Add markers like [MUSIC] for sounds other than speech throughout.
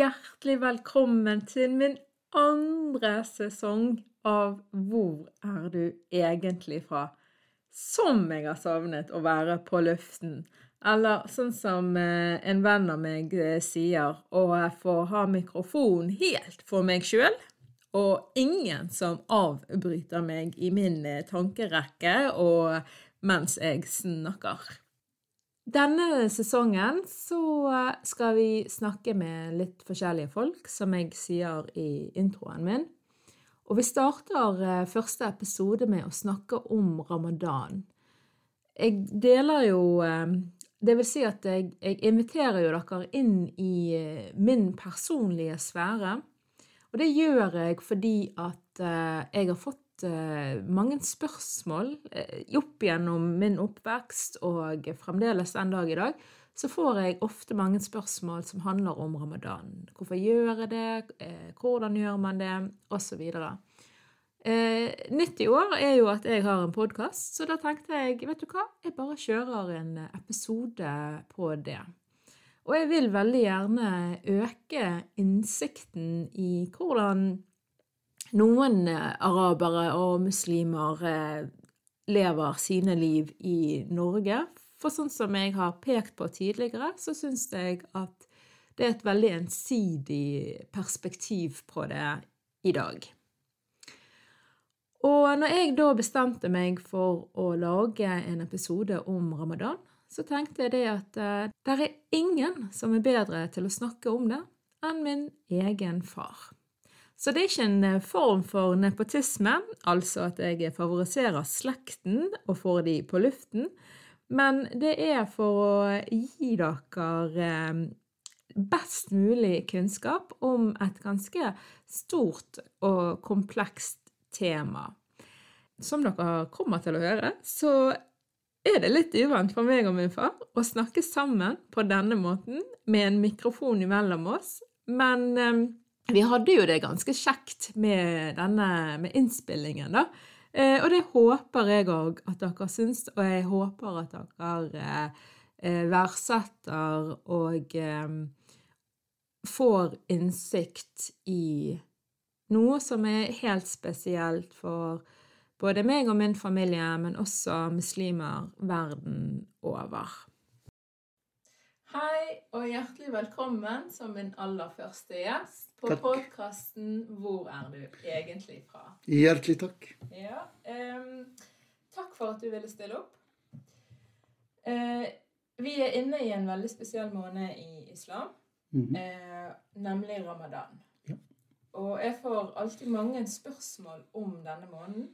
Hjertelig velkommen til min andre sesong av Hvor er du egentlig fra? Som jeg har savnet å være på luften. Eller sånn som eh, en venn av meg eh, sier, å få ha mikrofon helt for meg sjøl. Og ingen som avbryter meg i min eh, tankerekke og mens jeg snakker. Denne sesongen så skal vi snakke med litt forskjellige folk, som jeg sier i introen min. Og vi starter første episode med å snakke om ramadan. Jeg deler jo Det vil si at jeg, jeg inviterer jo dere inn i min personlige sfære. Og det gjør jeg fordi at jeg har fått mange spørsmål opp gjennom min oppvekst og fremdeles den dag i dag, så får jeg ofte mange spørsmål som handler om ramadan. Hvorfor gjør jeg det? Hvordan gjør man det? Så videre. Nytt i år er jo at jeg har en podkast, så da tenkte jeg vet du hva, jeg bare kjører en episode på det. Og jeg vil veldig gjerne øke innsikten i hvordan noen arabere og muslimer lever sine liv i Norge. For sånn som jeg har pekt på tidligere, så syns jeg at det er et veldig ensidig perspektiv på det i dag. Og når jeg da bestemte meg for å lage en episode om ramadan, så tenkte jeg det at det er ingen som er bedre til å snakke om det enn min egen far. Så det er ikke en form for nepotisme, altså at jeg favoriserer slekten og får de på luften, men det er for å gi dere best mulig kunnskap om et ganske stort og komplekst tema. Som dere kommer til å høre, så er det litt uvant for meg og min far å snakke sammen på denne måten med en mikrofon imellom oss, men vi hadde jo det ganske kjekt med denne med innspillingen, da. Og det håper jeg òg at dere syns, og jeg håper at dere verdsetter og får innsikt i noe som er helt spesielt for både meg og min familie, men også muslimer verden over. Hei, og hjertelig velkommen som min aller første gjest på podkasten 'Hvor er du egentlig fra?' Hjertelig takk. Ja, um, takk for at du ville stille opp. Uh, vi er inne i en veldig spesiell måned i islam, mm -hmm. uh, nemlig ramadan. Ja. Og jeg får alltid mange spørsmål om denne måneden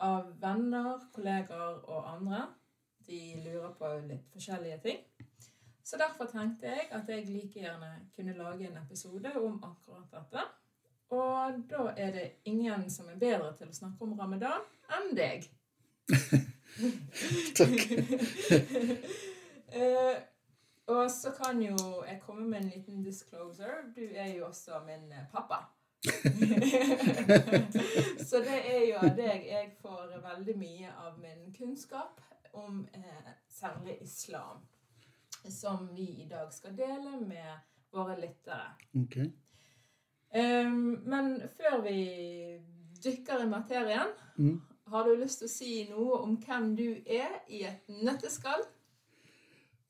av venner, kollegaer og andre. De lurer på litt forskjellige ting. Så derfor tenkte jeg at jeg like gjerne kunne lage en episode om akkurat dette. Og da er det ingen som er bedre til å snakke om ramadan enn deg. [LAUGHS] Takk. uh, [LAUGHS] og så kan jo jeg komme med en liten disclosure. Du er jo også min eh, pappa. [LAUGHS] så det er jo av deg jeg får veldig mye av min kunnskap om eh, særlig islam. Som vi i dag skal dele med våre lyttere. Ok. Um, men før vi dykker i materien, Mm. har du lyst til å si noe om hvem du er i et nøtteskall?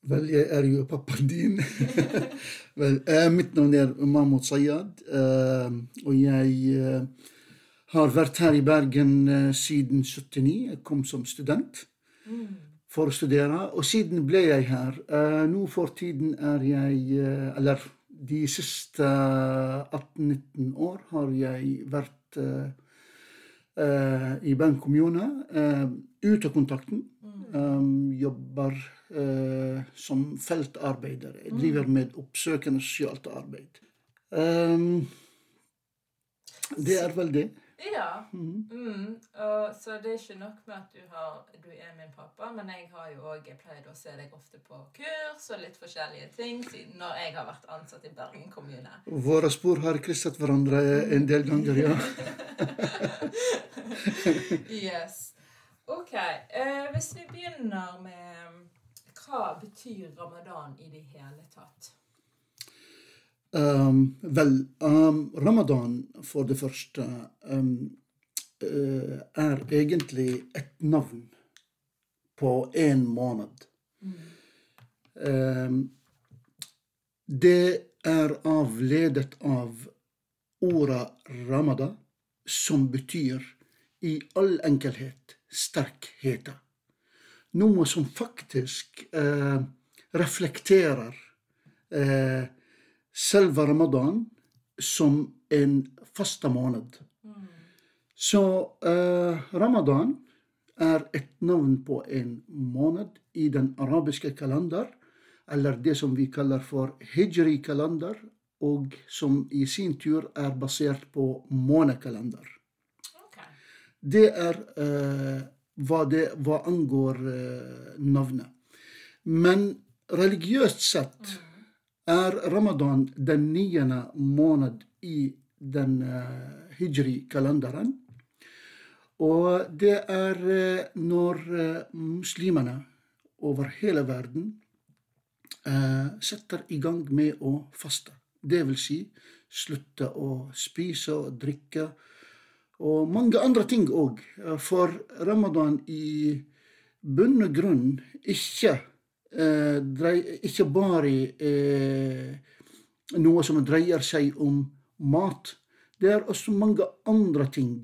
Vel, jeg er jo pappaen din. [LAUGHS] Vel, eh, mitt navn er Mahmoud Sayad, eh, og jeg eh, har vært her i Bergen eh, siden 79. Jeg kom som student for å studere, og siden ble jeg her. Eh, nå for tiden er jeg eh, Eller de siste 18-19 år har jeg vært eh, eh, i Bergen kommune. Uh, ut av kontakten. Um, jobber eh, som feltarbeider. Jeg driver med oppsøkende sosialt arbeid. Det er vel det. Ja. Mm. Og, så det er ikke nok med at du, har, du er min pappa, men jeg har jo òg pleid å se deg ofte på kurs og litt forskjellige ting siden når jeg har vært ansatt i Bergen kommune. Våre spor har krysset hverandre en del ganger, ja. [LAUGHS] yes. Ok. Eh, hvis vi begynner med hva betyr ramadan i det hele tatt? Um, vel, um, ramadan for det første um, uh, er egentlig et navn på én måned. Um, det er avledet av ordet ramada, som betyr i all enkelhet sterkheten. Noe som faktisk uh, reflekterer uh, selve ramadan som en faste måned. Så eh, ramadan er et navn på en måned i den arabiske kalender, eller det som vi kaller for hijri-kalender, og som i sin tur er basert på månekalender. Okay. Det er eh, hva, det, hva angår eh, navnet. Men religiøst sett er ramadan den niende måned i den uh, hijri-kalenderen. Og det er eh, når eh, muslimene over hele verden eh, setter i gang med å faste. Det vil si slutte å spise og drikke og mange andre ting òg. For ramadan i bunn og grunn ikke eh, drei, ikke bare eh, noe som dreier seg om mat. Det er også mange andre ting.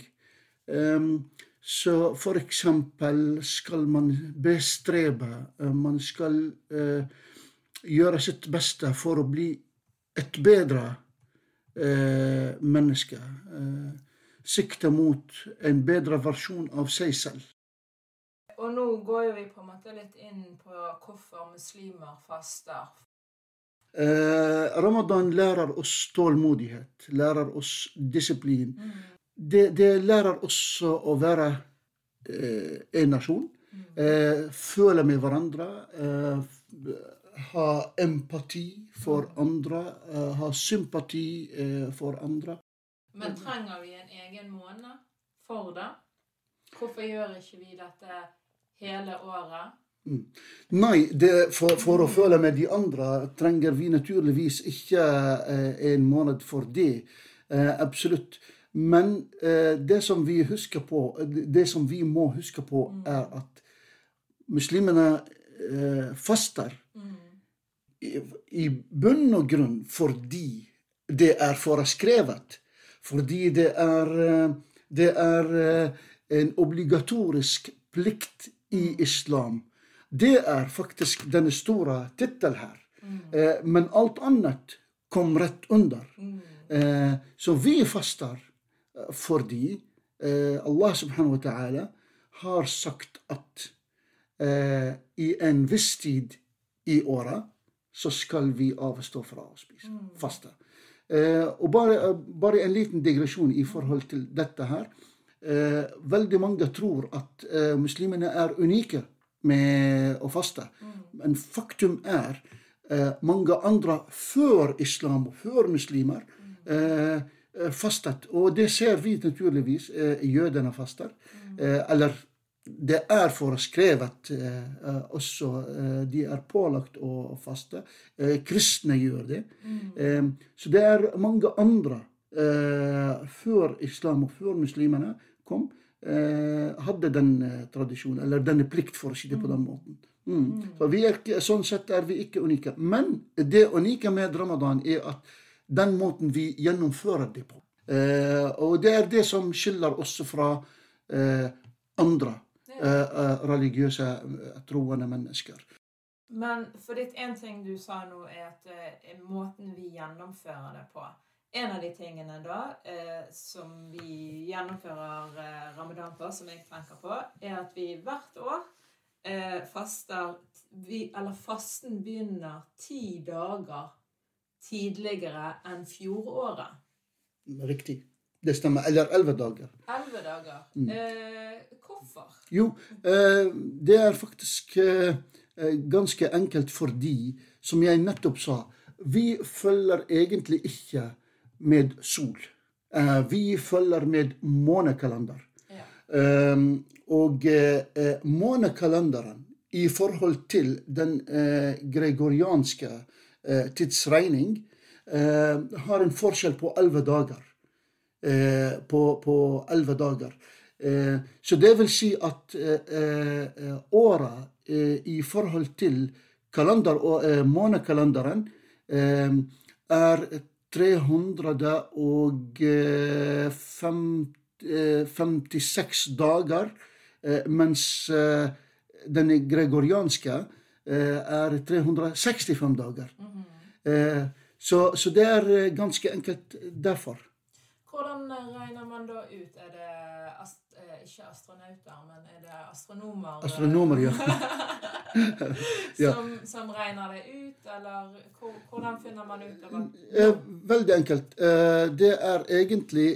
Så for eksempel skal man bestrebe, uh, man skal gjøre sitt beste for å bli et bedre menneske. sikte mot en bedre versjon av seg selv. Og nå går jo vi på en måte litt inn på hvorfor muslimer faster. Eh, Ramadan lærer oss tålmodighet, lærer oss disiplin. Det, det lærer oss å være eh, en nasjon. Eh, føle med hverandre. Eh, ha empati for andre. eh, ha sympati eh, for andre. Men trenger vi en egen måned for det? Hvorfor gjør ikke vi dette hele året? Nei, det, for, for å føle med de andre trenger vi naturligvis ikke eh, en måned for det. Eh, absolutt. Men eh, det som vi husker på, det som vi må huske på, er at muslimene eh, faster i, i bunn og grunn fordi det er foreskrevet. Fordi det er, eh, det er eh, en obligatorisk plikt i islam. Det er faktisk den store tittelen her. Eh, men alt annet kom rett under. Eh, så vi faster eh, fordi eh, Allah subhanahu wa ta'ala har sagt at eh, i en viss tid i året så skal vi avstå fra å spise. Faste. Eh, og bare, bare en liten digresjon i forhold til dette her. Eh, veldig mange tror at eh, muslimene er unike med å faste. Men faktum er eh, mange andre før islam og før muslimer eh, fastet. Og det ser vi naturligvis. Eh, jødene faster. Eh, eller det er foreskrevet også. De er pålagt å faste. Eh, kristne gjør det. Eh, så det er mange andre eh, før islam og før muslimene kom, eh, hadde den eh, tradisjonen, eller denne plikt, for å si det på den måten. Mm. Så vi er, ikke- sånn sett er vi ikke unike. Men det unike med ramadan er at den måten vi gjennomfører det på. Eh, og det er det som skiller oss fra eh, andre eh, eh, religiøse, troende mennesker. Men for ditt en ting du sa nå, er at måten vi gjennomfører det på En av de tingene da eh, som vi gjennomfører eh, ramadan på, som jeg tenker på, er at vi hvert år eh, faster vi, Eller fasten begynner ti dager tidligere enn fjoråret. Riktig. Det stemmer. Eller elleve dager. Elleve dager. Mm. Eh, hvorfor? Jo, eh, det er faktisk eh, eh, ganske enkelt fordi, som jeg nettopp sa, vi følger egentlig ikke med sol. Eh, vi følger med månekalender. Ja. Um, og eh, eh, månekalenderen i forhold til den gregorianske tidsregning har en forskjell på elleve dager. På på elleve dager. Så det vil si at eh, eh, åra i forhold til kalender månekalenderen er 356 dager, eh, mens eh, den gregorianske eh, er 365 dager. Eh, Så, så det er eh, ganske enkelt derfor. Hvordan regner man da ut? Er det ast eh, ikke astronauter, men er det astronomer? eh, Astronomer, ja. [LAUGHS] [LAUGHS] Ja. som, som regner det ut, eller hvordan finner man ut av Eh, veldig enkelt. Eh, det er egentlig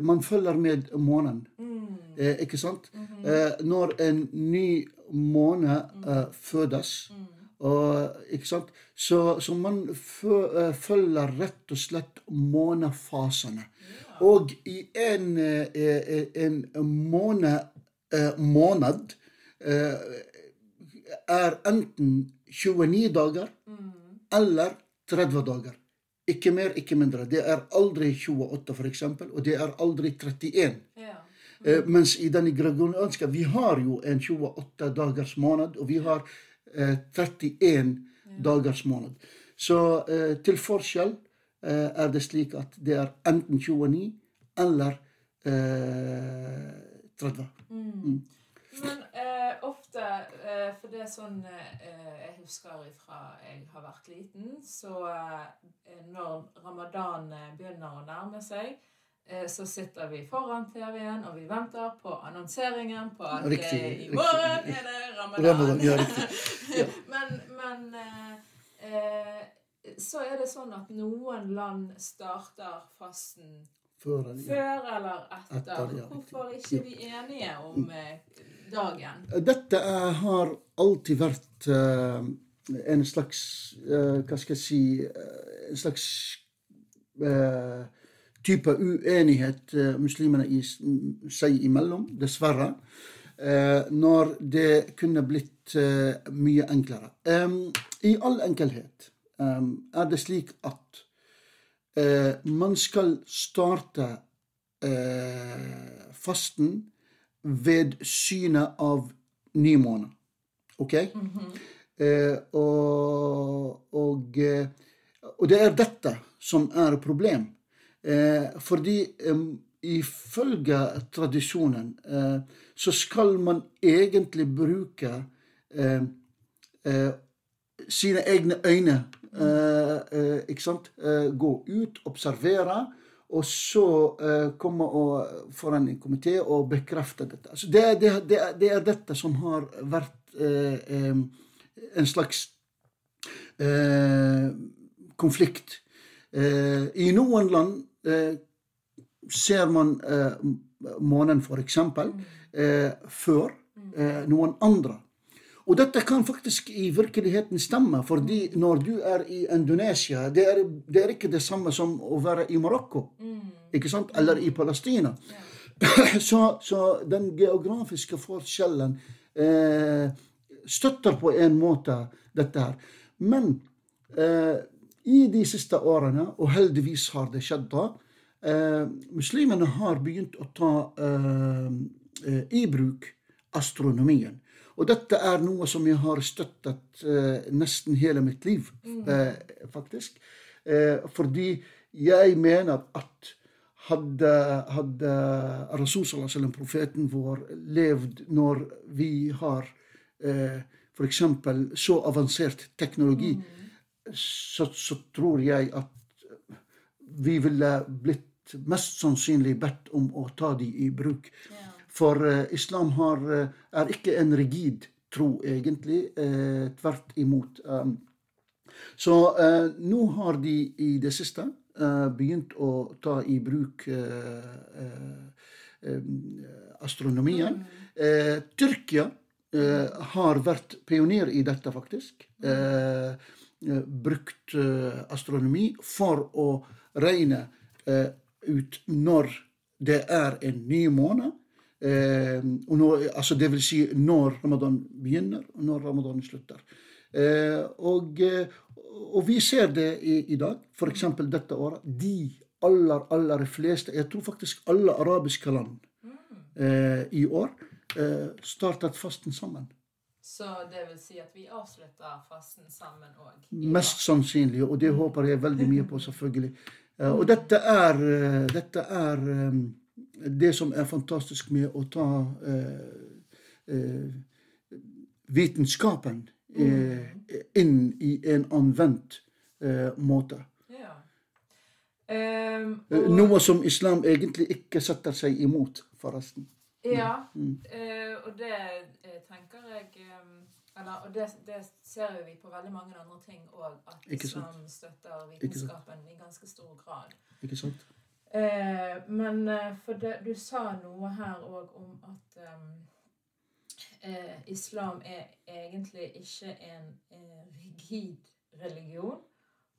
Man følger med månen. mm, ikke sant? Mm -hmm. når en ny måne eh, fødes, mm, og, ikke sant? Så, så man fø, følger rett og slett månefasene. ja. Og i en, eh, eh, en måne, eh, måned eh, er enten 29 dager Mm, eller 30 dager. Ikke mer, ikke mindre. Det er aldri 28, f.eks., og det er aldri 31. ja. Mm. mens i den gregorianske Vi har jo en 28 dagers måned, og vi har eh, 31 dagers måned. Så eh, til forskjell eh, er det slik at det er enten 29 eller eh, 30. Mm. Men eh, ofte, eh, for det er sånn eh, jeg husker fra jeg har vært liten, så eh, når ramadan eh, begynner å nærme seg, eh, så sitter vi foran TV-en og vi venter på annonseringen på at Riktig, eh, i morgen riktig. er det ramadan. Ramadan, ja. [LAUGHS] Ja. men men eh, eh, så er det sånn at noen land starter fasten Før, ja. før eller etter. Etter, ja, Hvorfor er ikke vi enige om eh, dagen? Dette eh, har alltid vært eh, en slags eh, Hva skal jeg si eh, En slags eh, type uenighet eh, muslimene i, seg imellom, dessverre. Eh, når det kunne blitt eh, mye enklere. I all enkelhet er det slik at eh, man skal starte eh, fasten ved synet av nymåne. OK? eh, og, og, eh, og det er dette som er problem. Eh, fordi eh, ifølge tradisjonen eh, så skal man egentlig bruke eh, eh, sine egne øyne. Eh, eh, ikke sant? Eh, gå ut, observere, og så komme og, foran en komité og bekrefte dette. Altså det, det, det, det er dette som har vært en slags konflikt. I noen land ser man månen f.eks. eksempel, før eh, noen andre. Og dette kan faktisk i virkeligheten stemme, fordi når du er i Indonesia, det er, det er ikke det samme som å være i Marokko, ikke sant? eller i Palestina. [LAUGHS] Så, så den geografiske forskjellen eh, støtter på en måte dette her. Men eh, i de siste årene, og heldigvis har det skjedd da, eh, muslimene har begynt å ta eh, eh, i bruk astronomien. Og dette er noe som jeg har støttet eh, nesten hele mitt liv, eh, faktisk. Eh, fordi jeg mener at hadde, hadde Rasul sallam, profeten vår, levd når vi har eh, f.eks. så avansert teknologi, så, så tror jeg at vi ville blitt mest sannsynlig bedt om å ta de i bruk. Ja. For eh, islam har, eh, er ikke en rigid tro, egentlig. Eh, tvert imot. Så eh, nå har de i det siste eh, begynt å ta i bruk eh, eh, eh, astronomien. Eh, Tyrkia eh, har vært pioner i dette, faktisk. Eh, brukt astronomi for å regne ut når det er en ny måned. Eh, og når, altså det vil si når ramadan begynner, og når ramadan slutter. Eh, og, eh, og vi ser det i, i dag, f.eks. dette året. De aller, aller fleste, jeg tror faktisk alle arabiske land eh, i år, eh, startet fasten sammen. Så det vil si at vi avslutter fasten sammen òg? Mest sannsynlig, og det håper jeg veldig mye på, [LAUGHS] selvfølgelig. Eh, Og dette er, dette er eh, det som er fantastisk med å ta eh, eh, vitenskapen eh, inn i en anvendt eh, måte. Ja. Eh, og- Noe som islam egentlig ikke setter seg imot, forresten. Ja, Mm. eh, og det tenker jeg eller, Og det, det ser jo vi på veldig mange andre ting òg, at islam støtter vitenskapen i ganske stor grad. Ikke sant? Eh, men eh, for det, du sa noe her òg om at eh, eh, islam er egentlig ikke en eh, rigid religion.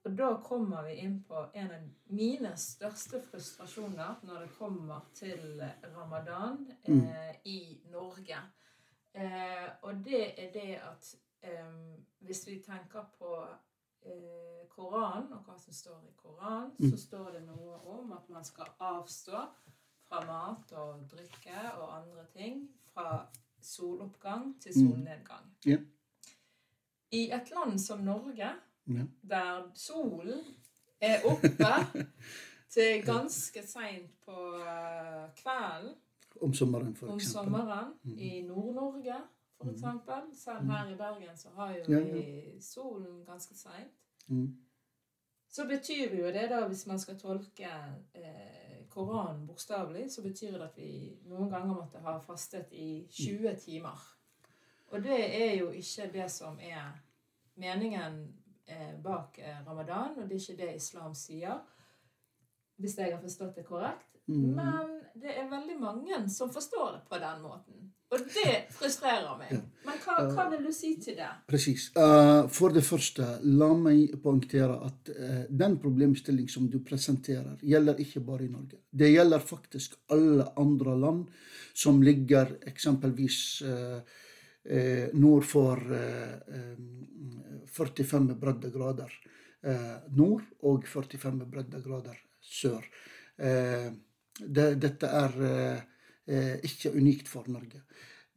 Og da kommer vi inn på en av mine største frustrasjoner når det kommer til ramadan eh, i Norge. Eh, og det er det at eh, hvis vi tenker på eh, Koranen og hva som står i Koranen, Mm. så står det noe om at man skal avstå fra mat og drikke og andre ting fra soloppgang til Mm. solnedgang. I et land som Norge, yeah. der solen er oppe [LAUGHS] til ganske seint på eh, kvelden Om sommeren, for om eksempel. sommeren Mm. i Nord-Norge, for eksempel. Selv her i Bergen så har jo Ja, vi solen ganske seint. Mm. Så betyr jo det, da, hvis man skal tolke eh, Koranen bokstavelig, så betyr det at vi noen ganger måtte ha fastet i 20 timer. Og det er jo ikke det som er meningen eh, bak eh, ramadan, og det er ikke det islam sier. Hvis jeg har forstått det korrekt. Mm. Men det er veldig mange som forstår det på den måten. Og det frustrerer meg. Men hva, hva vil du si til det? Precis. Uh, for det første, la meg poengtere at uh, den problemstilling som du presenterer, gjelder ikke bare i Norge. Det gjelder faktisk alle andre land som ligger eksempelvis uh, eh, nord for eh, eh, 45 breddegrader eh, nord og 45 breddegrader sør. Eh, det, dette er eh, eh, ikke unikt for Norge.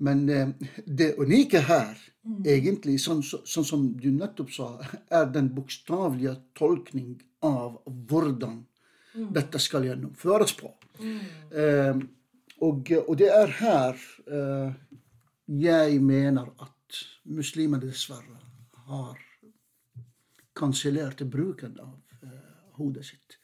Men eh, det unike her, egentlig, sånn, så- sånn som du nettopp sa, er den bokstavelige tolkning av hvordan dette skal gjennomføres på. Eh, og, og det er her eh, jeg mener at muslimene dessverre har kansellert bruken av eh, hodet sitt.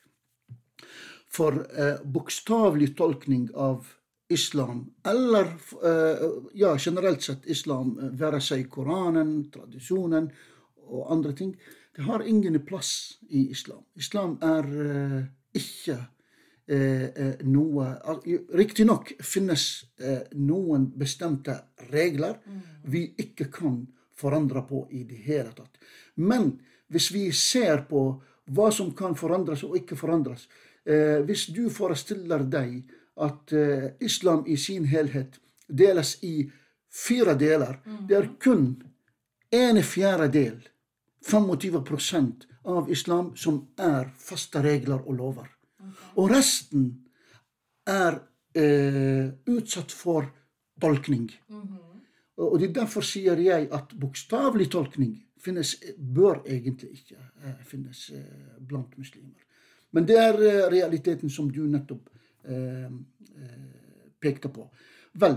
For eh, bokstavelig tolkning av islam, eller eh, ja, generelt sett islam, eh, være seg Koranen, tradisjonen og andre ting, det har ingen plass i islam. Islam er eh, ikke eh, noe Riktignok finnes noen bestemte regler vi ikke kan forandre på i det hele tatt. Men hvis vi ser på hva som kan forandres og ikke forandres eh, Hvis du forestiller deg at eh, islam i sin helhet deles i fire deler, det er kun en fjerdedel, 25% av islam, som er faste regler og lover. Og resten er eh, utsatt for tolkning. Og det Derfor sier jeg at bokstavelig tolkning finnes, bør egentlig ikke eh, finnes eh, blant muslimer. Men det er realiteten som du nettopp pekte på. Vel,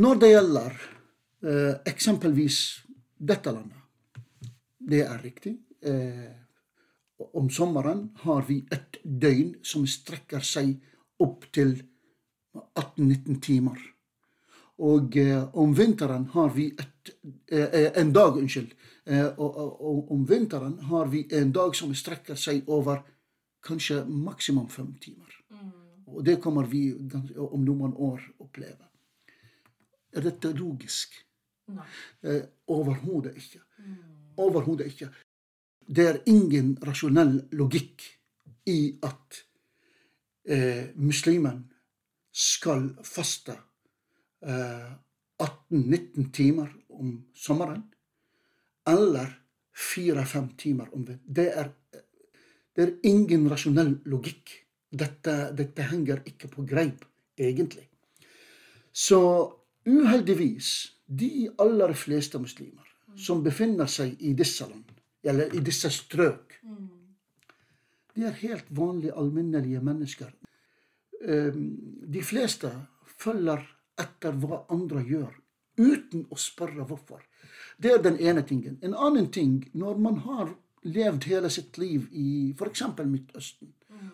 når det gjelder eh, eksempelvis dette landet, det er riktig. Eh, om sommeren har vi et døgn som strekker seg opp til 18-19 timer. Og eh, om vinteren har vi et, eh, en dag, unnskyld. Eh, og, og, om vinteren har vi en dag som strekker seg over kanskje maksimum fem timer. Og det kommer vi om noen år oppleve. Er dette logisk? Nei. Eh, Overhodet ikke. Mm. Overhodet ikke. Det er ingen rasjonell logikk i at eh, muslimen skal faste 18-19 eh, timer om sommeren. Eller 4-5 timer om vinteren. Det, det, er ingen rasjonell logikk. Dette, dette henger ikke på greip, egentlig. Så uheldigvis, de aller fleste muslimer som befinner seg i disse land, eller i disse strøk, de er helt vanlige, alminnelige mennesker. Ehm, de fleste følger etter hva andre gjør, uten å spørre hvorfor. Det er den ene tingen. En annen ting, når man har levd hele sitt liv i f.eks. Midtøsten,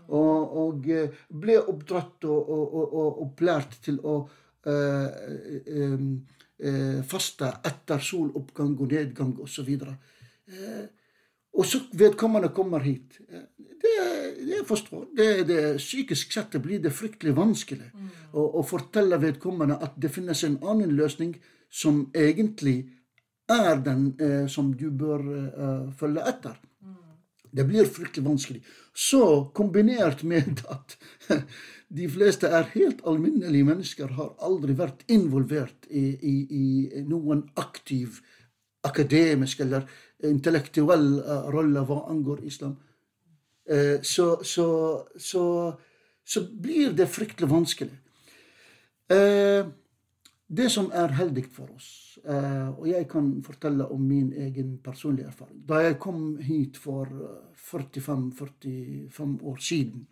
og, og, eh, ble oppdratt og, og, og, opplært til å uh, um, uh, faste etter soloppgang og nedgang osv. Uh, og så vedkommende kommer hit. Det, det forstår det, det, Psykisk sett blir det fryktelig vanskelig mm. å, å, fortelle vedkommende at det finnes en annen løsning som egentlig er den eh, som du bør eh, følge etter. Det blir fryktelig vanskelig. Så kombinert med at [LAUGHS] de fleste er helt alminnelige mennesker, har aldri vært involvert i, i, i noen aktiv akademisk eller intellektuell eh, rolle hva angår islam, eh, så, så, så, så blir det fryktelig vanskelig. Eh, det som er heldig for oss, og jeg kan fortelle om min egen personlige erfaring Da jeg kom hit for 45-45 år siden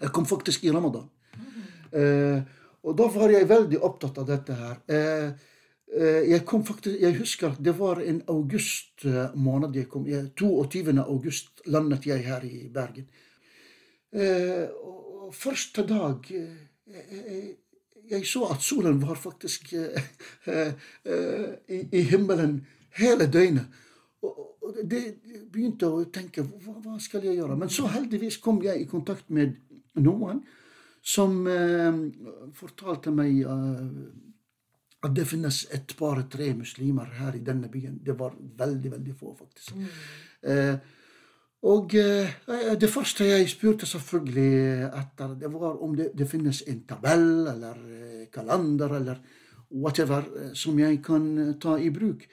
Jeg kom faktisk i ramadan. Og da var jeg veldig opptatt av dette her. Eh, jeg kom faktisk, jeg husker det var en august eh, måned jeg kom. 22. august landet jeg her i Bergen. Eh, første dag jeg, så at solen var faktisk i, i himmelen hele døgnet. Og det begynte å tenke hva, hva, skal jeg gjøre? Men så heldigvis kom jeg i kontakt med noen som eh, fortalte meg eh, at det finnes et par-tre muslimer her i denne byen. Det var veldig, veldig få, faktisk. Mm. Eh, og eh, det første jeg spurte selvfølgelig etter, det var om det, det finnes en tabell eller eh, kalender eller whatever eh, som jeg kan eh, ta i bruk.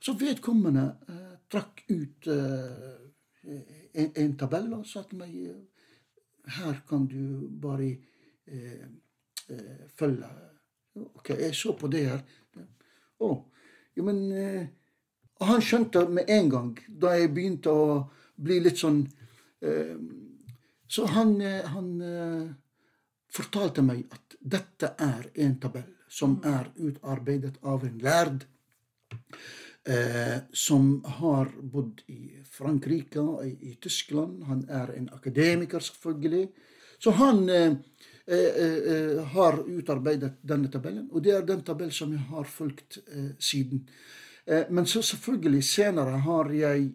Så vedkommende eh, trakk ut en, en, tabell og sa til meg her kan du bare følge Ok, jeg så på det her. Å, jo, men eh, Han skjønte med en gang, da jeg begynte å bli litt sånn eh, Så han, eh, han eh, fortalte meg at dette er en tabell som mm. er utarbeidet av en lærd. Eh, som har bodd i Frankrike, i, i, Tyskland. Han er en akademiker, selvfølgelig. Så han eh, eh, har utarbeidet denne tabellen. Og det er den tabellen som jeg har fulgt siden. Men så selvfølgelig senere har jeg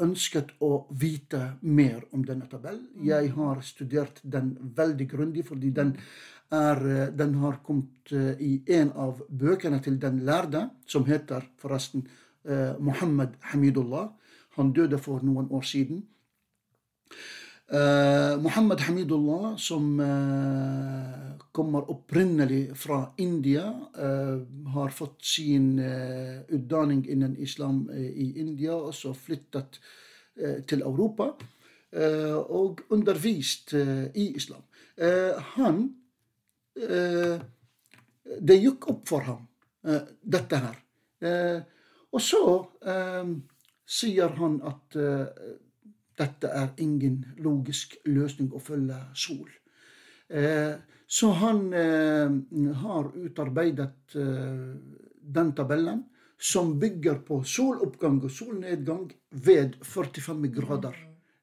ønsket å vite mer om denne tabellen. Jeg har studert den veldig grundig, fordi den, er, den har kommet i en av bøkene til den lærde, som heter forresten Mohammed Hamidullah. Han døde for noen år siden. Uh, Mohammed Hamidullah, som uh, kommer opprinnelig fra India, uh, har fått sin utdanning innen islam i India, og så flyttet til Europa og undervist i islam. han Det gikk opp for ham dette her. Og så sier han at dette er ingen logisk løsning å følge sol. Eh, så han har utarbeidet den tabellen som bygger på soloppgang og solnedgang ved 45 grader.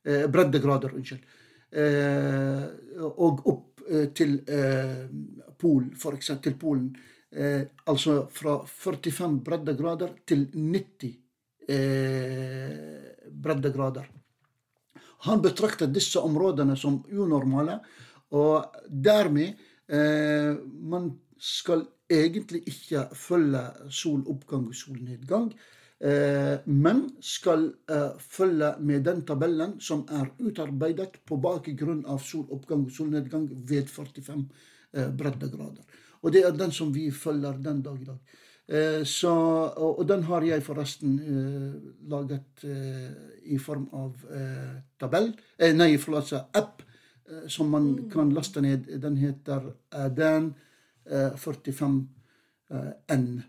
Eh, breddegrader, unnskyld. Eh, og opp eh, til Polen, Pol, for eksempel, til Polen. Eh, altså fra 45 breddegrader til 90 eh, breddegrader. Han betraktet disse områdene som unormale, og dermed eh, Man skal egentlig ikke følge soloppgang og solnedgang, eh, men skal eh, følge med den tabellen som er utarbeidet på bakgrunn av soloppgang og solnedgang ved 45 eh, breddegrader. Og det er den som vi følger den dag i dag. Så, og, den har jeg forresten laget i form av tabell Nei, forlat app som man kan laste ned. Den heter Adan. 45 eh, N.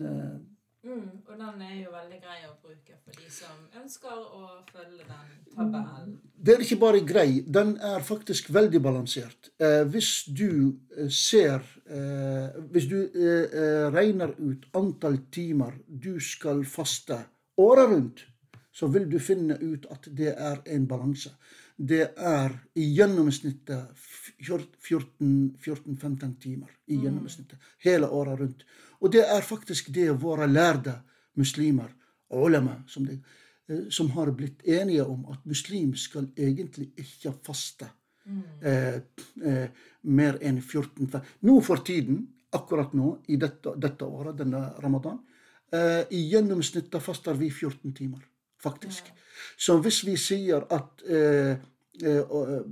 Eh, mm, og den er jo veldig grei å bruke for de som ønsker å følge den tabellen. Det er ikke bare grei, den er faktisk veldig balansert. Eh, hvis du eh, ser eh, Hvis du eh, regner ut antall timer du skal faste året rundt, så vil du finne ut at det er en balanse det er i gjennomsnittet 14-15 timer. i mm. gjennomsnittet, Hele året rundt. Og det er faktisk det våre lærde muslimer, ulema, som, det, eh, som har blitt enige om at muslim skal egentlig ikke faste mm. eh, eh, mer enn 14 Nå for tiden, akkurat nå, i dette, dette året, denne ramadan, eh, i gjennomsnittet faster vi 14 timer, faktisk. Ja. Så hvis vi sier at eh, eh, eh,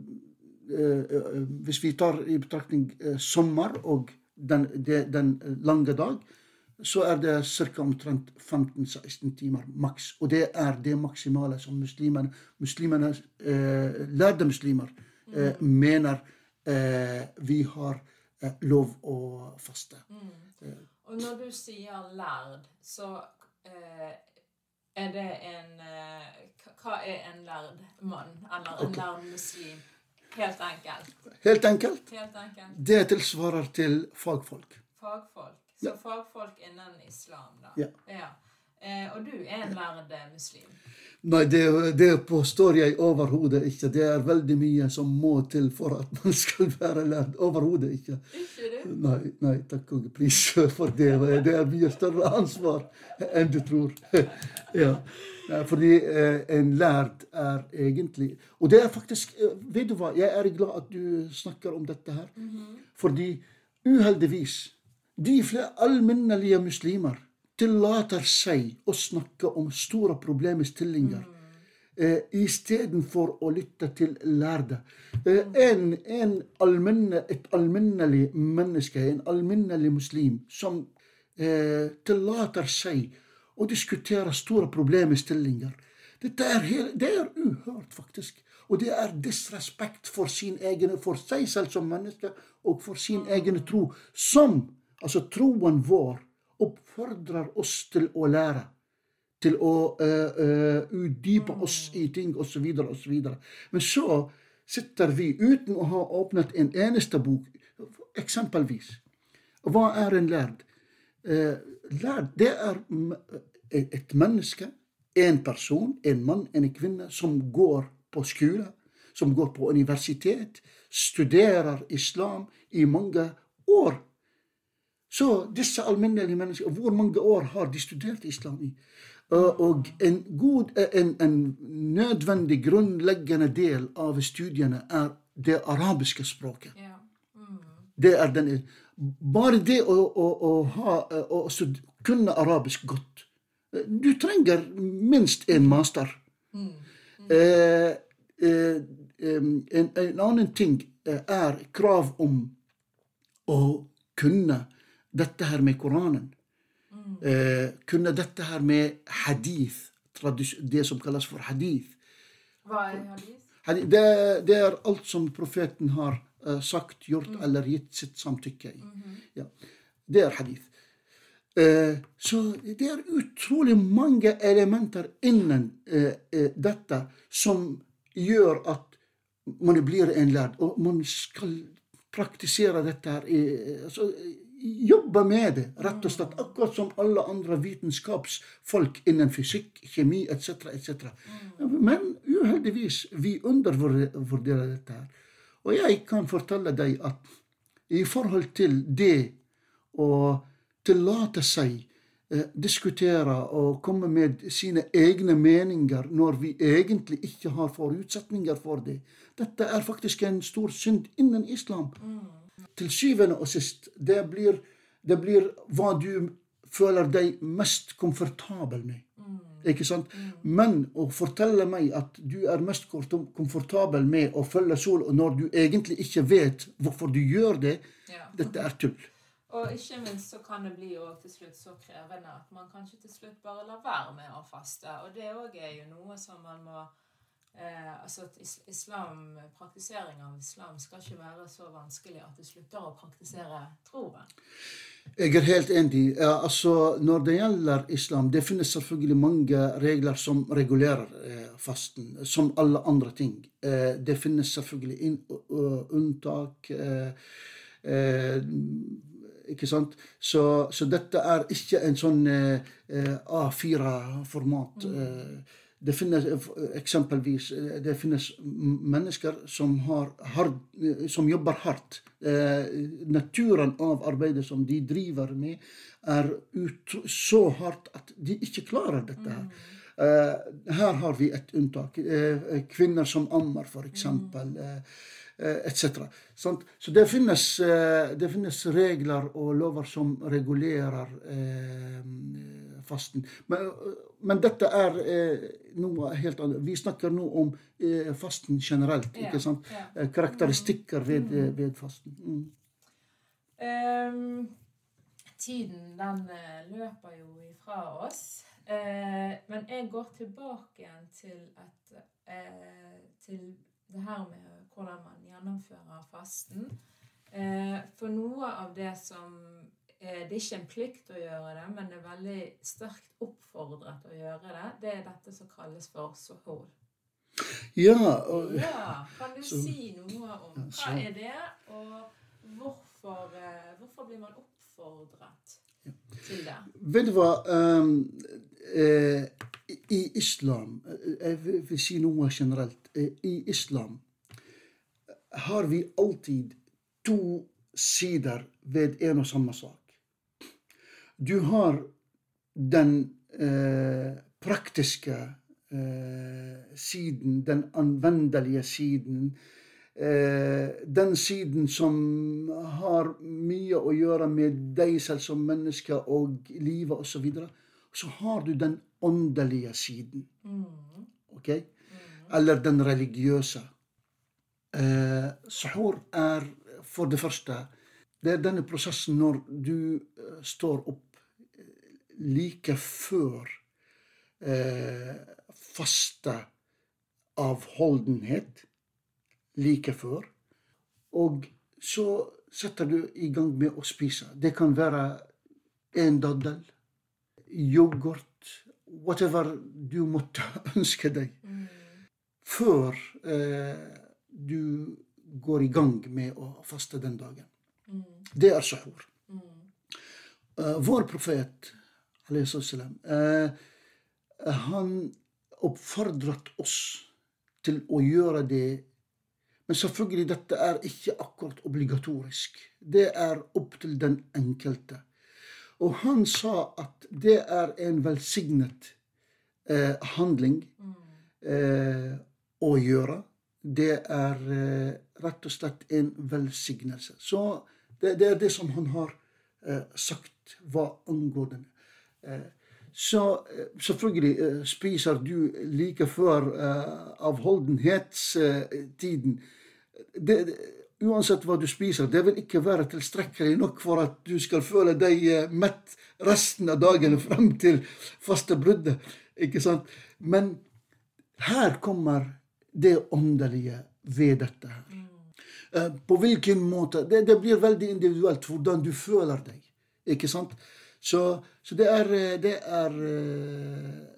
Hvis vi tar i betraktning sommer og den, den, lange dag, så er det ca. omtrent 15-16 timer maks. Og det er det maksimale som muslimene, muslimene lærde muslimer mm. mener vi har lov å faste. Mm. Og når du sier lærd, så er det en hva er en lærd mann, eller en okay. lærd muslim? Helt enkelt. Helt enkelt? Helt enkelt. Det tilsvarer til fagfolk. Fagfolk. Så ja. fagfolk innen islam, da. Ja. ja. Eh, og du er en lærd muslim? Nei, det, det påstår jeg overhodet ikke. Det er veldig mye som må til for at man skal være lærd. Overhodet ikke. Ikke du? Nei, nei, takk og pris for det. Det er mye større ansvar enn du tror. [LAUGHS] ja. Fordi eh, en lærd er egentlig Og det er faktisk eh, Vet du hva, jeg er glad at du snakker om dette her. Mm -hmm. Fordi uheldigvis de flere alminnelige muslimer tillater seg å snakke om store problemstillinger mm. eh, istedenfor å lytte til lærde. Eh, en, en alminne, et alminnelig menneske, en alminnelig muslim, som eh, tillater seg og diskutere store problemstillinger. Dette er, det er uhørt, faktisk. Og det er disrespekt for, sin egen, for seg selv som menneske og for sin egen tro, som altså troen vår oppfordrer oss til å lære. Til å uh, uh, utdype oss i ting osv. osv. Men så sitter vi uten å ha åpnet en eneste bok. Eksempelvis. Hva er en lærd? Uh, det er et menneske, en person, en mann, en kvinne, som går på skole, som går på universitet, studerer islam i mange år. Så disse alminnelige menneskene, hvor mange år har de studert islam i? Og en, god, en, en nødvendig, grunnleggende del av studiene er det arabiske språket. Mm. Det er den, bare det å, å, å, ha, å kunne arabisk godt du trenger minst en master. Mm. Mm. Eh, eh, en, en, annen ting eh, er krav om å kunne dette her med Koranen. Mm. Eh, kunne dette her med hadith, det som kalles for hadith. Hva er hadith? Det, det er alt som profeten har sagt, gjort mm. eller gitt sitt samtykke i. -hmm. Ja. Det er hadith. Eh, så det er utrolig mange elementer innen eh, eh, dette som gjør at man blir en lærd, og man skal praktisere dette her altså, Jobbe med det, rett og slett. Akkurat som alle andre vitenskapsfolk innen fysikk, kjemi etc. etc. Men uheldigvis, vi undervurderer dette her. Og jeg kan fortelle deg at i forhold til det å tillate seg eh, diskutere og komme med sine egne meninger når vi egentlig ikke har forutsetninger for det. Dette er faktisk en stor synd innen islam. Mm. Til syvende og sist, det blir, det blir hva du føler deg mest komfortabel med. Mm. Ikke sant? Mm. Men å fortelle meg at du er mest komfortabel med å følge sol når du egentlig ikke vet hvorfor du gjør det, ja. dette er tull. Og ikke minst så kan det bli til slutt så krevende at man kanskje til slutt bare lar være med å faste. Og det òg er jo noe som man må eh, Altså at islam, praktisering av islam skal ikke være så vanskelig at du slutter å praktisere troen. Jeg er helt enig. Altså, når det gjelder islam, det finnes selvfølgelig mange regler som regulerer eh, fasten, som alle andre ting. Eh, det finnes selvfølgelig unntak. Eh, ikke sant? Så, så, dette er ikke en sånn eh, eh A4-format. Eh, det finnes eksempelvis det finnes mennesker som, hard, som jobber hardt. Eh, naturen av arbeidet som de driver med, er ut, så hardt at de ikke klarer dette her. Mm. Eh, her har vi et unntak. Eh, kvinner som ammer, f.eks. Mm. Eh, etc. Så det finnes, eh, det finnes, regler og lover som regulerer eh, fasten. Men, men, dette er noe helt annet. Vi snakker nå om fasten generelt. Ja, ikke sant? Ja. Karakteristikker ved, mm. ved fasten. Mm. Um, tiden, den løper jo ifra oss. Uh, men jeg går tilbake igjen til, et, uh, til det her med hvordan man gjennomfører fasten. Eh, for noe av det som eh, Det er ikke en plikt å gjøre det, men det er veldig sterkt oppfordret å gjøre det. Det er dette som kalles for sohol. Ja, og, ja, Kan du så, si noe om hva er det, og hvorfor, eh, hvorfor blir man oppfordret til det? Vet du hva um, eh, I islam Jeg vil si noe generelt. I islam har vi alltid to sider ved en og samme sak. Du har den eh, praktiske eh, siden, den anvendelige siden. Eh, den siden som har mye å gjøre med deg selv som menneske og livet osv. Så, videre. så har du den åndelige siden. Mm. Eller den religiøse. Eh, sahur er for det første det er denne prosessen når du eh, står opp eh, like før eh, faste avholdenhet. Like før. Og så setter du i gang med å spise. Det kan være en daddel, yoghurt, whatever du måtte [LAUGHS] ønske deg. Før eh, du går i gang med å faste den dagen. Mm. Det er sahur. Mm. Uh, vår profet, salam, uh, han oppfordret oss til å gjøre det. Men selvfølgelig, dette er ikke akkurat obligatorisk. Det er opp til den enkelte. Og han sa at det er en velsignet eh, handling mm. Å gjøre det er eh, rett og slett en velsignelse. Så det, det er det som han har eh, sagt hva angår den. Eh, så selvfølgelig spiser du like før avholdenhetstiden. Det, uansett hva du spiser, det vil ikke være tilstrekkelig nok for at du skal føle deg mett resten av dagen frem til faste bruddet. Ikke sant? Men her kommer det åndelige ved dette her. Mm. Eh, på hvilken måte det, det, blir veldig individuelt hvordan du føler deg. Ikke sant? Så, så det er, det er uh,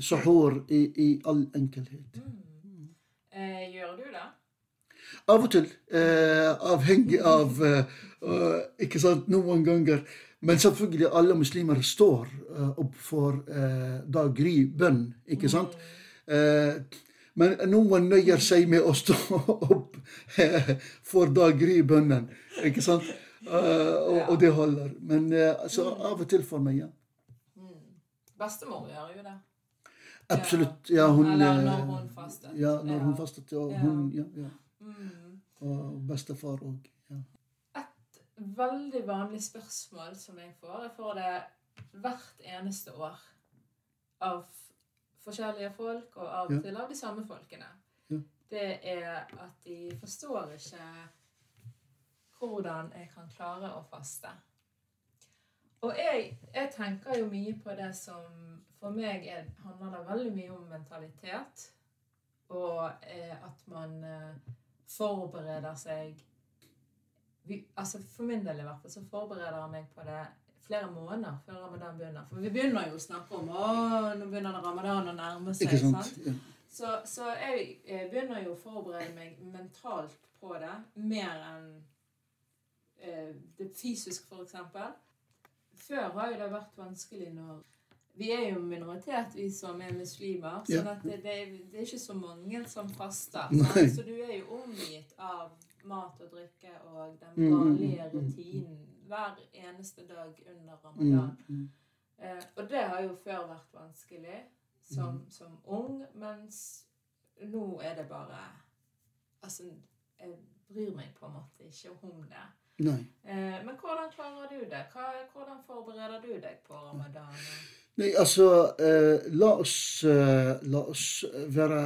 sahur i, i, all enkelhet. Mm. Eh, gjør du det? Av og til. Eh, avhengig av eh, Ikke sant, noen ganger. Men selvfølgelig, alle muslimer står opp for daggry-bønn, ikke sant? Uh, men noen nøyer seg med å stå [LAUGHS] opp for daggry-bønnen, ikke sant? Og, og, det holder. Men altså, av og til for meg, ja. Bestemor gjør jo det. Absolutt. Ja, hun Eller når hun fastet. Ja, når hun fastet. Og hun, ja, ja. Mm. Og bestefar òg. Ja veldig vanlig spørsmål som jeg får. Jeg får det hvert eneste år av forskjellige folk, og av og til av de samme folkene. Ja. Det er at de forstår ikke hvordan jeg kan klare å faste. Og jeg, jeg tenker jo mye på det som For meg er, handler det veldig mye om mentalitet. Og eh, at man eh, forbereder seg vi, altså For min del i hvert fall så forbereder jeg meg på det flere måneder før ramadan begynner. For vi begynner jo å snakke om å, nå begynner det ramadan å nærme seg. Ikke sant? sant? Ja. Så, så, jeg begynner jo å forberede meg mentalt på det mer enn eh, det fysisk, f.eks. Før har jo det vært vanskelig når Vi er jo minoritet, vi som er muslimer. sånn at det, det, det, er ikke så mange som faster. Så du er jo omgitt av mat og drikke og den mm, vanlige rutinen hver eneste dag under ramadan. Eh, og det har jo før vært vanskelig som, som, ung, mens nå er det bare Altså, jeg bryr meg på en måte ikke om det. Eh, men hvordan klarer du det? Hva, hvordan forbereder du deg på ramadan? Nei, altså eh, la, oss, eh, la oss være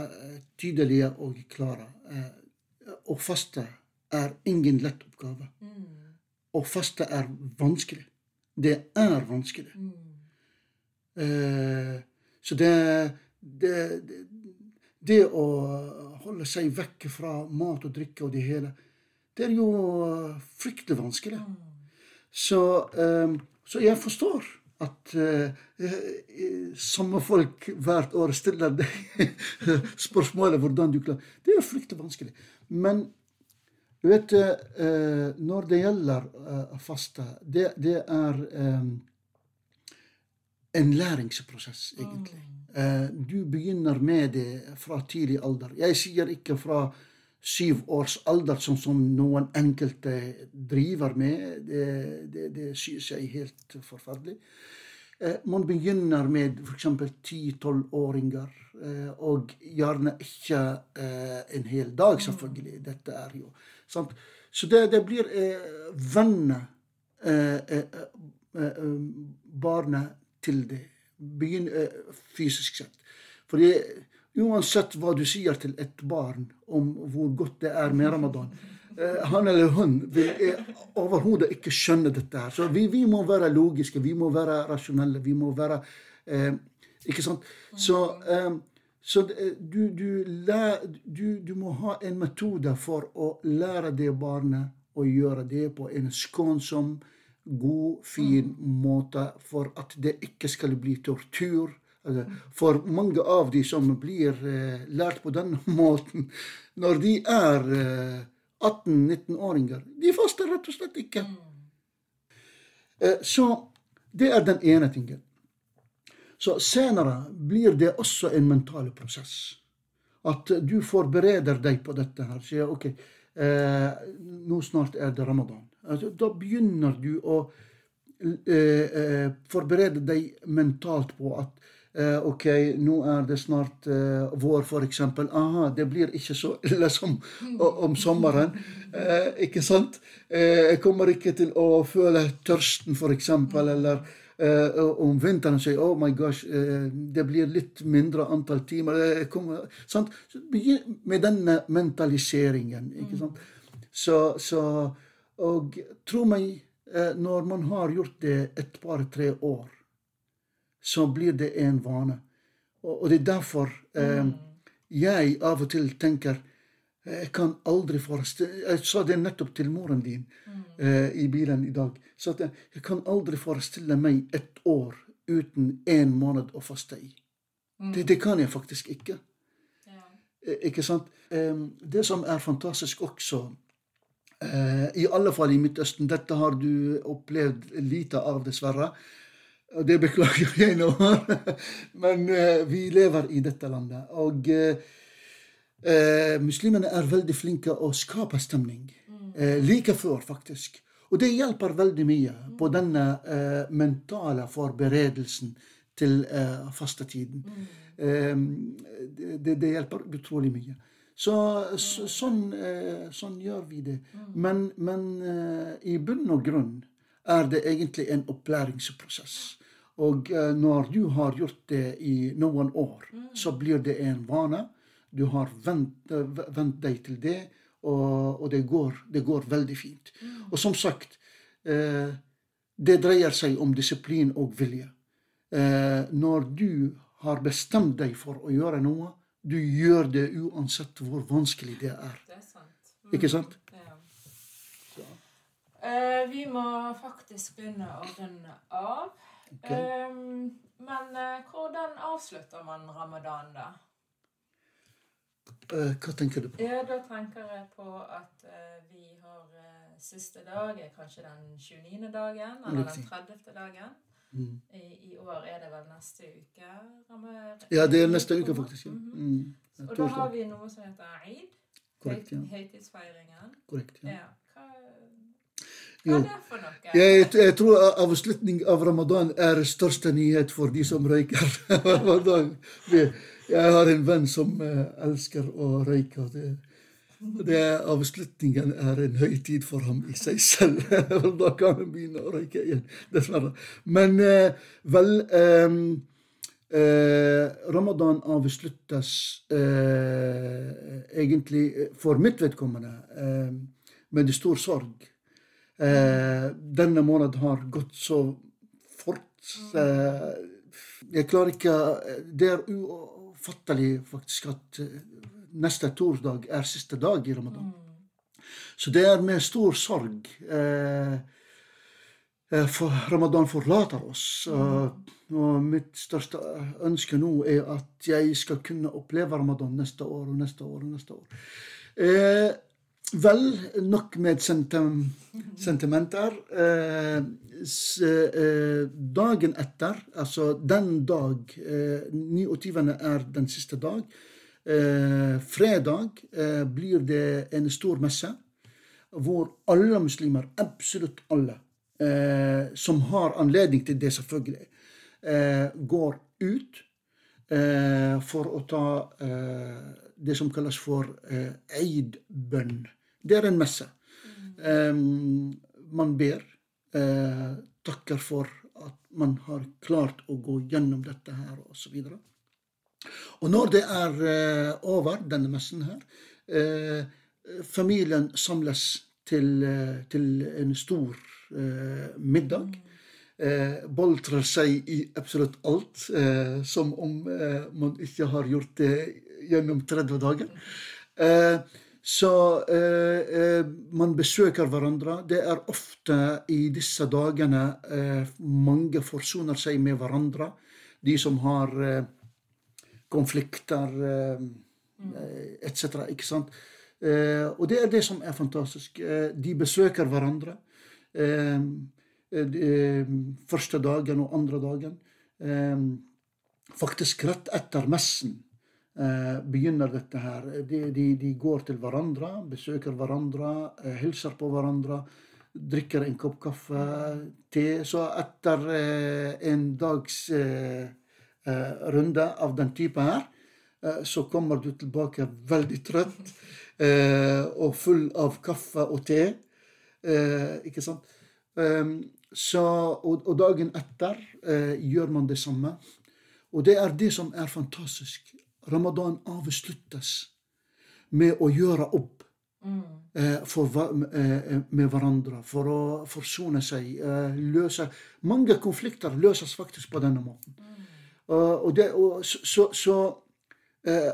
tydelige og klare. Eh, å faste er ingen lett oppgave. Mm. Å faste er vanskelig. Det er vanskelig. Eh, så det, det, det, det, å holde seg vekk fra mat og drikke og det hele, det er jo fryktelig vanskelig. Mm. Så, eh, så, jeg forstår at eh, samme folk hvert år stiller deg [LAUGHS] spørsmålet hvordan du klarer Det er fryktelig vanskelig. Men du vet, eh, når det gjelder eh, faste, det, det er eh, en læringsprosess, egentlig. Mm. Du begynner med det fra tidlig alder. Jeg sier ikke fra syv års alder, sånn som noen enkelte driver med. Det, det, det synes jeg er helt forferdelig. Man begynner med f.eks. ti-tolvåringer, og gjerne ikke en hel dag, selvfølgelig. Dette er jo Sant? Så det, det blir eh, venner eh, eh, eh, eh barnet til det. Begynn eh, fysisk sett. Fordi uansett hva du sier til et barn om hvor godt det er med ramadan han eller hun vil overhodet ikke skjønne dette. her. Så vi, vi, må være logiske, vi må være rasjonelle. Vi må være Ikke sant? Så så eh, du, du, du, du, må ha en metode for å lære det barnet å gjøre det på en skånsom, god, fin mm. måte for at det ikke skal bli tortur. Altså, for mange av de som blir eh, lært på den [LAUGHS] måten, når de er eh, 18-19-åringer, de faster rett og slett ikke. Mm. Eh, så det er den ene tingen. Så senere blir det også en mental prosess. At du forbereder deg på dette her. Sier OK, eh, nå snart er det ramadan. Altså, da begynner du å eh, eh, forberede deg mentalt på at eh, OK, nå er det snart eh, vår, f.eks. Aha, det blir ikke så [LAUGHS] ille som om sommeren. Eh, ikke sant? jeg kommer ikke til å føle tørsten, f.eks., eller Uh, om vinteren sier oh my gosh, uh, det blir litt mindre antall timer. Kommer, sant? Med denne mentaliseringen. ikke sant? Så, så, og tro meg, når man har gjort det et par-tre år, så blir det en vane. Og, og det er derfor mm. jeg av og til tenker Jeg kan aldri forestille Jeg sa det nettopp til moren din eh, i bilen i dag. Så at jeg, jeg kan aldri forestille meg et år uten én måned å faste i. Det, det kan jeg faktisk ikke. Ja. Eh, Ikke sant? Eh, Det som er fantastisk også, eh, i alle fall i Midtøsten Dette har du opplevd lite av, dessverre. Og det beklager jeg nå. [LAUGHS] Men eh, vi lever i dette landet. Og eh, muslimene er veldig flinke å skape stemning. Eh, like før, faktisk. Og det hjelper veldig mye på denne eh, mentale forberedelsen til eh, fastetiden. Eh, det, det hjelper utrolig mye. Så, så sånn, eh, sånn gjør vi det. Men, men eh, i bunn og grunn er det egentlig en opplæringsprosess. Og eh, når du har gjort det i noen år, så blir det en vane. Du har vent, eh, vent deg til det, og, og det, går, det går veldig fint. Og som sagt, eh, det dreier seg om disiplin og vilje. Eh, når du har bestemt deg for å gjøre noe, du gjør det uansett hvor vanskelig det er. Det er sant. Ikke sant? Ja. Eh, vi må faktisk begynne å runde av. Okay. Ehm, men uh, hvordan avslutter man ramadan, da? Eh, hva tenker du på? Ja, Da tenker jeg på at eh, vi har eh, siste dag, er kanskje den 29. dagen, eller den 30. dagen. Mm. I, I år er det vel neste uke? Rammer, Ja, det er neste uke, faktisk. Ja. Mhm. Mm. Og da har vi noe som heter eid. Korrekt. ja. Høytidsfeiringen. Korrekt, ja. Ja. Hva, er det for noe? Jeg, jeg tror avslutning av ramadan er største nyhet for de som røyker. [LAUGHS] Jeg har en venn som eh, elsker å røyke. Det, det avslutningen er en høytid for ham i seg selv. [LAUGHS] Da kan han begynne å røyke igjen, dessverre. Men eh, vel ehm, eh, Ramadan avsluttes eh, egentlig for mitt vedkommende eh, med stor sorg. Eh, denne måneden har gått så fort. Eh, jeg klarer ikke Det er ufattelig faktisk at eh, neste torsdag er siste dag i ramadan. Så det er med stor sorg for ramadan forlater oss. Og, og mitt største ønske nå er at jeg skal kunne oppleve ramadan neste år og neste år og neste år. Eh, vel, nok med sentimenter. Eh, eh, dagen etter, altså den dag eh, 29. er den siste dag. Eh, fredag eh, blir det en stor messe hvor alle muslimer, absolutt alle, eh, som har anledning til det, selvfølgelig, eh, går ut eh, for å ta eh, det som kalles for eh, eidbønn. Det er en messe. Um, man ber, uh, takker for at man har klart å gå gjennom dette her, osv. Og når det er uh, over, denne messen her, uh, familien samles til, til en stor middag. Boltrer seg i absolutt alt, som om man ikke har gjort det gjennom 30 dager. Eh, så eh, eh, man besøker hverandre. Det er ofte i disse dagene eh, mange forsoner seg med hverandre. De som har eh, konflikter eh, eh, etc. Ikke sant? Eh, og det er det som er fantastisk. De besøker hverandre. Første dagen og andre dagen. Faktisk rett etter messen begynner dette her. De, de, de går til hverandre, besøker hverandre, eh, hilser på hverandre, drikker en kopp kaffe, te. Så etter eh, en dags eh, eh, runde av den type her, eh, så kommer du tilbake veldig trøtt eh, og full av kaffe og te. Eh, ikke sant? Um, så, og, dagen etter eh, gjør man det samme. Og det er det som er fantastisk. Ramadan avsluttes med å gjøre opp eh, for, eh, med hverandre, for å forsone seg. Eh, løse Mange konflikter løses faktisk på denne måten. Og, og det, og, så så, så eh,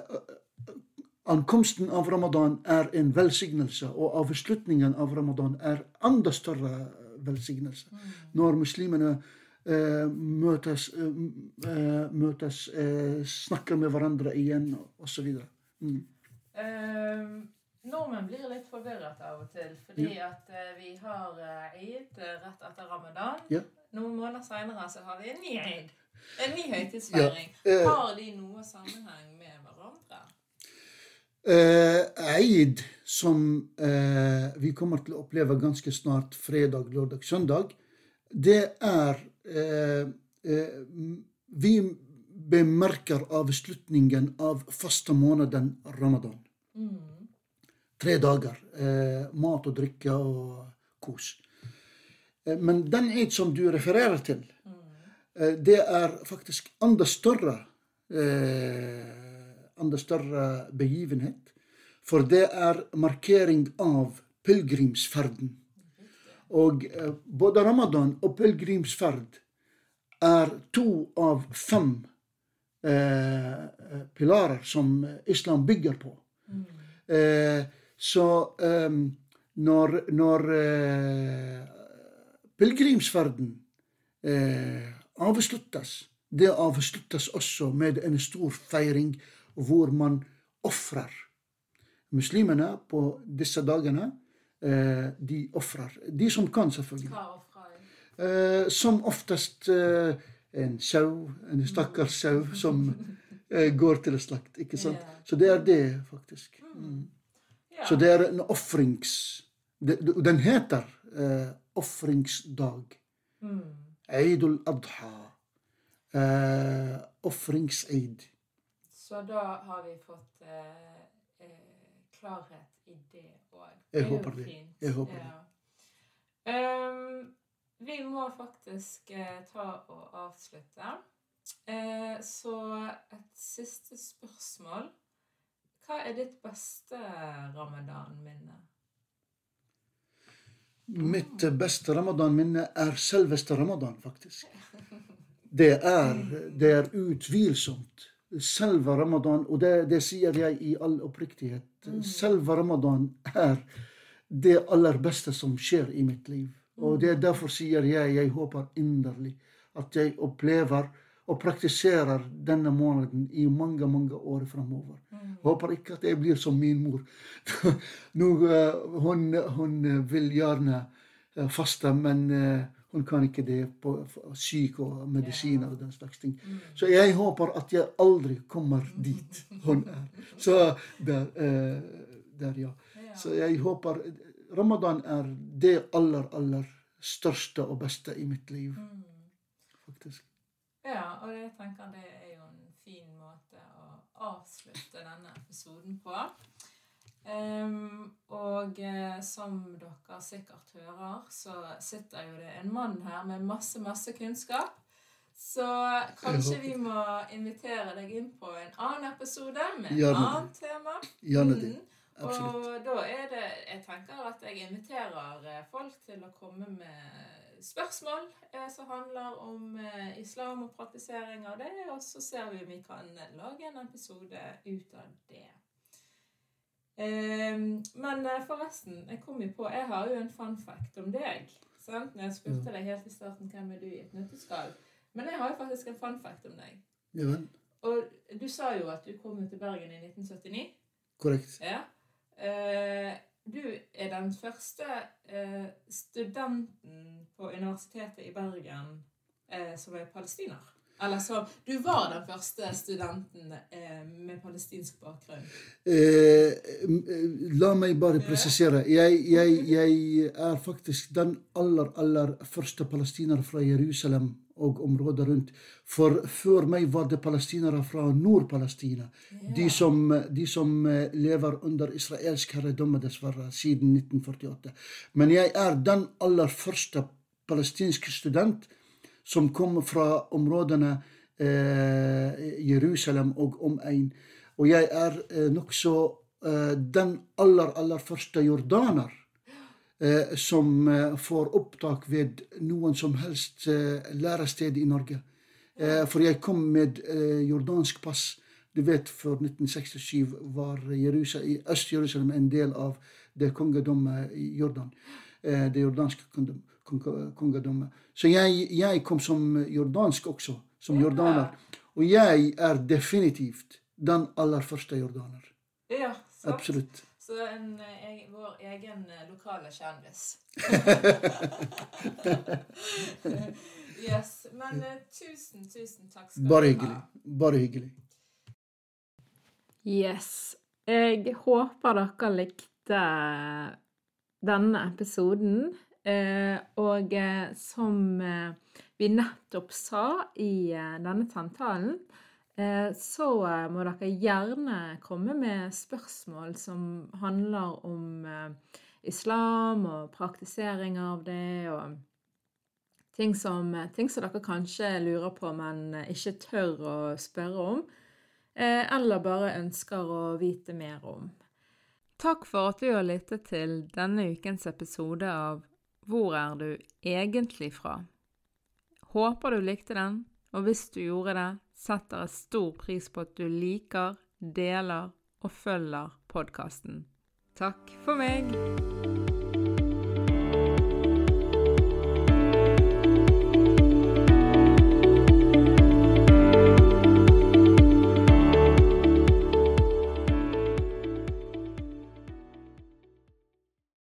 ankomsten av Ramadan er en velsignelse, og avslutningen av Ramadan er enda større velsignelse. Mm. Når muslimene eh, møtes, eh, møtes eh, snakker med hverandre igjen, osv. Mm. Uh, nordmenn blir litt forvirret av og til, fordi ja. at uh, vi har uh, eid rett etter ramadan. Ja. Noen måneder seinere så har vi en ny eid. En ny høytidsfeiring. Ja. har de noe sammenheng med hverandre? Eh, Eid, som eh, vi kommer til å oppleve ganske snart fredag, lørdag, søndag, det er eh, eh Vi bemerker avslutningen av faste måneden ramadan. Mm. Tre dager. Eh, mat og drikke og kos. Eh, men den eid som du refererer til, mm. det er faktisk enda større enda større begivenhet. For det er markering av pilegrimsferden. Og eh, både ramadan og pilegrimsferd er to av fem eh, pilarer som islam bygger på. Mm. Eh, så eh, når, når eh, pilegrimsferden eh, avsluttes, det avsluttes også med en stor feiring hvor man ofrer. Muslimene på disse dagene, eh, de ofrer. De som kan, selvfølgelig. Eh, Som oftest eh, en sau, en stakkars sau, som går til slakt. ikke sant? Så det er det, faktisk. Mm. Så det er en ofrings... Den heter eh, ofringsdag. Mm. Eid al-adha. Eh, Ofringseid. Så da har vi fått eh, eh, klarhet i det òg. Jeg håper det. Jeg håper ja. det. Um, vi må faktisk uh, ta og avslutte. Uh, så et siste spørsmål. Hva er ditt beste ramadan-minne? Mitt beste ramadan-minne er selveste ramadan, faktisk. Det er, det er utvilsomt selve ramadan, og det, det, sier jeg i all oppriktighet mm. Selve ramadan er det aller beste som skjer i mitt liv. Og det er mm. derfor sier jeg jeg håper inderlig at jeg opplever og praktiserer denne måneden i mange mange år framover. Mm. Håper ikke at jeg blir som min mor. [LAUGHS] Nå, uh, hun, hun, vil gjerne uh, faste, men uh, hun kan ikke det på syk og medisiner og den slags ting. Mm. Så jeg håper at jeg aldri kommer dit hun er. Så der, eh, der ja. Så jeg håper Ramadan er det aller, aller største og beste i mitt liv. Mm. Faktisk. Ja, og jeg tenker det er jo en fin måte å avslutte denne episoden på. Um, og eh, som dere sikkert hører, så sitter jo det en mann her med masse, masse kunnskap. Så kanskje vi må invitere deg inn på en annen episode med et annet tema. Gjerne det. Mm. Absolutt. Og da er det Jeg tenker at jeg inviterer eh, folk til å komme med spørsmål eh, som handler om eh, islam og praktisering av det, og så ser vi om vi kan lage en episode ut av det. Ehm, men eh, forresten, jeg kom jo på Jeg har jo en fun fact om deg. Sant? Når jeg spurte deg helt i starten hvem er du i et nøtteskall. Men jeg har jo faktisk en fun fact om deg. Ja. Og du sa jo at du kom til Bergen i 1979. Korrekt. Ja. Eh, du er den første eh, studenten på Universitetet i Bergen som er palestiner. Eller så Du var den første studenten eh, med palestinsk bakgrunn. Eh, la meg bare presisere. Jeg, jeg, jeg, er faktisk den aller, aller første palestiner fra Jerusalem og området rundt. For før meg var det palestinere fra Nord-Palestina. Ja. De, de, som eh, lever under israelsk herredømme, dessverre, siden 1948. Men jeg er den aller første palestinske student som kommer fra områdene eh, Jerusalem og omegn. Og jeg er eh, nokså eh, den aller, aller første jordaner eh, som eh, får opptak ved noen som helst eh, lærested i Norge. Eh, for jeg kom med jordansk pass Du vet, før 1967 var Øst-Jerusalem en del av det kongedommet i Jordan. Det jordanske kongedommet. Så jeg, jeg, kom som jordansk også, som jordaner. Og jeg er definitivt den aller første jordaner. Ja, sant. Absolutt. Så en, en, vår egen eh, lokale kjendis. [LAUGHS] yes. Men eh, tusen, tusen takk skal Bare du hyggelig. ha. Bare hyggelig. Yes. Jeg håper dere likte denne episoden. Eh, og eh, som eh, vi nettopp sa i denne samtalen, så må dere gjerne komme med spørsmål som handler om islam og praktisering av det, og ting som, ting som dere kanskje lurer på, men ikke tør å spørre om. Eller bare ønsker å vite mer om. Takk for at du har lyttet til denne ukens episode av Hvor er du egentlig fra? Håper du likte den, og hvis du gjorde det, setter jeg stor pris på at du liker, deler og følger podkasten. Takk for meg!